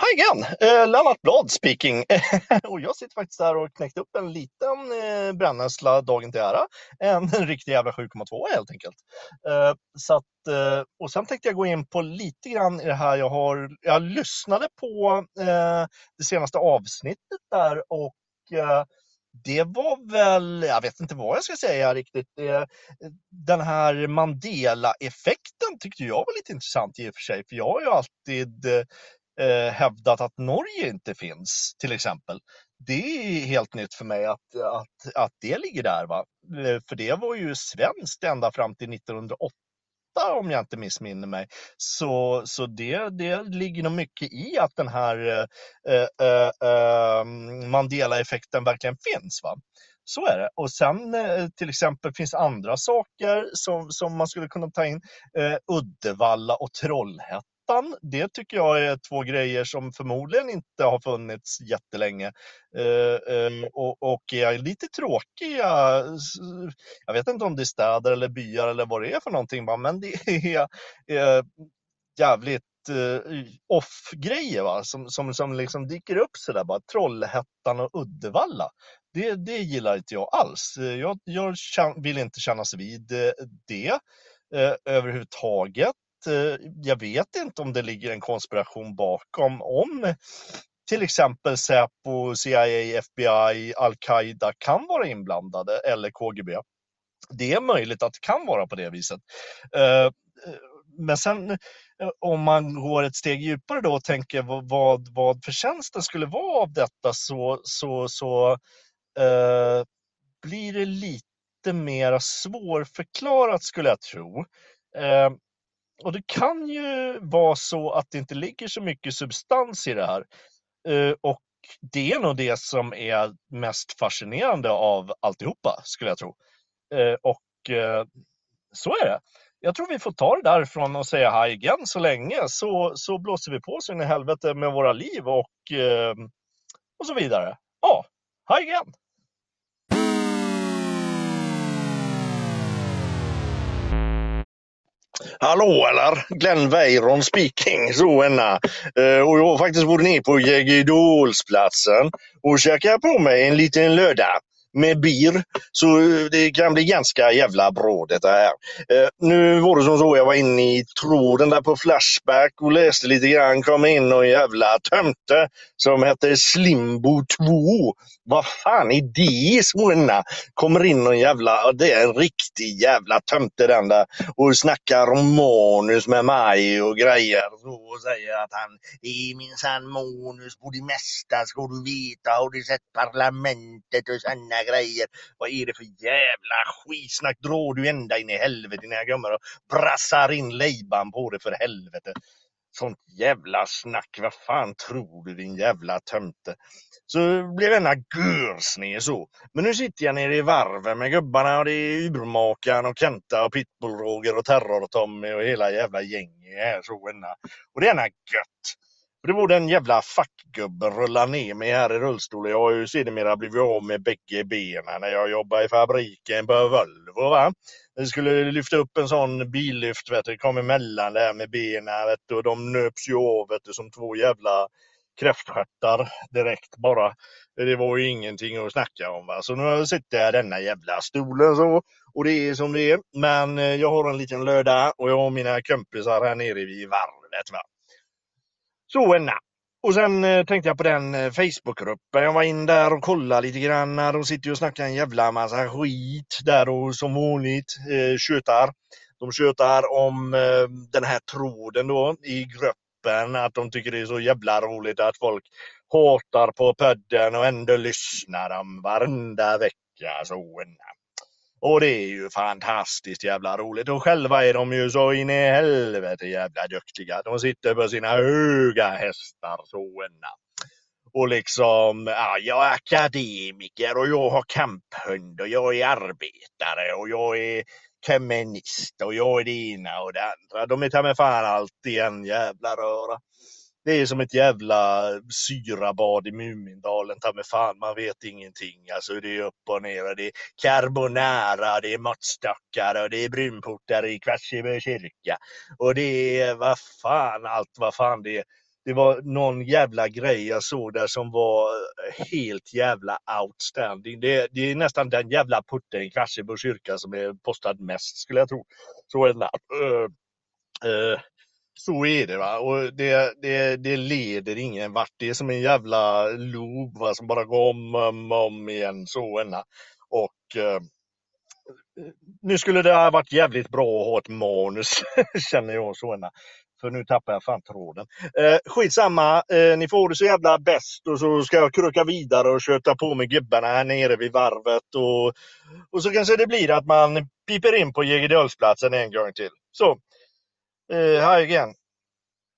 Hi again! Eh, Lennart Blad speaking. och jag sitter faktiskt här och knäckt upp en liten eh, brännässla dagen till ära. En, en riktig jävla 7,2 helt enkelt. Eh, så att, eh, och sen tänkte jag gå in på lite grann i det här jag har. Jag lyssnade på eh, det senaste avsnittet där och eh, det var väl, jag vet inte vad jag ska säga riktigt. Den här Mandela-effekten tyckte jag var lite intressant i och för sig, för jag har ju alltid eh, eh, hävdat att Norge inte finns, till exempel. Det är helt nytt för mig att, att, att det ligger där. Va? Eh, för det var ju svenskt ända fram till 1908 om jag inte missminner mig. Så, så det, det ligger nog mycket i att den här eh, eh, eh, Mandela-effekten verkligen finns. Va? Så är det. Och sen eh, till exempel finns andra saker som, som man skulle kunna ta in. Eh, Uddevalla och Trollhättan Ettan, det tycker jag är två grejer som förmodligen inte har funnits jättelänge eh, eh, och, och är lite tråkiga. Jag vet inte om det är städer eller byar eller vad det är för någonting, men det är eh, jävligt eh, off-grejer va? Som, som, som liksom dyker upp sådär bara. Trollhättan och Uddevalla. Det, det gillar inte jag alls. Jag, jag vill inte kännas vid eh, det eh, överhuvudtaget. Eh, jag vet inte om det ligger en konspiration bakom om till exempel Säpo, CIA, FBI, Al-Qaida kan vara inblandade eller KGB. Det är möjligt att det kan vara på det viset. Eh, men sen eh, om man går ett steg djupare då och tänker vad, vad förtjänsten skulle vara av detta så, så, så eh, blir det lite mer svårförklarat skulle jag tro. Eh, och det kan ju vara så att det inte ligger så mycket substans i det här. Eh, och det är nog det som är mest fascinerande av alltihopa, skulle jag tro. Eh, och eh, så är det. Jag tror vi får ta det därifrån och säga hej igen så länge, så, så blåser vi på så in i helvete med våra liv och, och så vidare. Ja, hej igen! Hallå eller? Glenn Weiron speaking. Så enna. Uh, och jag har faktiskt varit ner på Jägerdalsplatsen och käkat på mig en liten lördag med bir. Så eh, det kan bli ganska jävla bra detta här. Eh, nu var det som så, jag var inne i tråden där på Flashback och läste lite grann. kom in någon jävla tömte som hette Slimbo 2. Vad fan är det Småna? Kommer in någon jävla, det är en riktig jävla tömte den där och snackar om manus med mig och grejer och säger att han är minsann manus på det mesta ska du veta. Har du sett Parlamentet och sådana grejer. Vad är det för jävla skitsnack? Drar du ända in i helvete när jag kommer och brassar in lejban på det för helvete. Sånt jävla snack. Vad fan tror du din jävla tömte? Så blev denna görsned så. Men nu sitter jag nere i varven med gubbarna och det är urmakaren och Kenta och Pitbull-Roger och Terror-Tommy och hela jävla gänget här så enna. Och det är ena gött. Det var den jävla fackgubben rulla ner mig här i rullstol. Jag har ju sedermera blivit av med bägge benen när jag jobbade i fabriken på Volvo. Va? Jag skulle lyfta upp en sån billyft, vet du, kom emellan där med benen vet du, och de nöps ju av vet du, som två jävla kräftstjärtar direkt bara. Det var ju ingenting att snacka om. Va? Så nu sitter jag i denna jävla stolen så och det är som det är. Men eh, jag har en liten lördag och jag har mina kompisar här nere vid varvet. Va? Så enna. Och sen eh, tänkte jag på den eh, Facebookgruppen. Jag var in där och kollade lite grann. De sitter ju och snackar en jävla massa skit där och som vanligt eh, tjötar. De tjötar om eh, den här tråden då i gruppen. Att de tycker det är så jävla roligt att folk hatar på podden och ändå lyssnar de varenda vecka. Så enna. Och det är ju fantastiskt jävla roligt. Och själva är de ju så in i helvete jävla duktiga. De sitter på sina höga hästar såna. Och liksom, ja, jag är akademiker och jag har kamphund och jag är arbetare och jag är kommunist och jag är det ena och det andra. De är ta mig fan allt i en jävla röra. Det är som ett jävla syrabad i Mumindalen, ta mig fan, man vet ingenting. Alltså det är upp och ner, och det är carbonara, det är måttstockar och det är brunportar i Kvartsjö kyrka. Och det är vad fan, allt vad fan det är. det var någon jävla grej jag såg där som var helt jävla outstanding. Det, det är nästan den jävla putten i Kvartsjö kyrka som är postad mest skulle jag tro. Så är det. Uh, uh, så är det va. Och det, det, det leder ingen vart. Det är som en jävla loop va, som bara går om och om, om igen. Så ena. Och eh, nu skulle det ha varit jävligt bra att ha ett manus, känner jag så ena. För nu tappar jag fan tråden. Eh, skitsamma, eh, ni får det så jävla bäst och så ska jag kröka vidare och köta på med gubbarna här nere vid varvet. Och, och så kanske det blir att man piper in på Jägerdalsplatsen en gång till. Så, eh, hi again.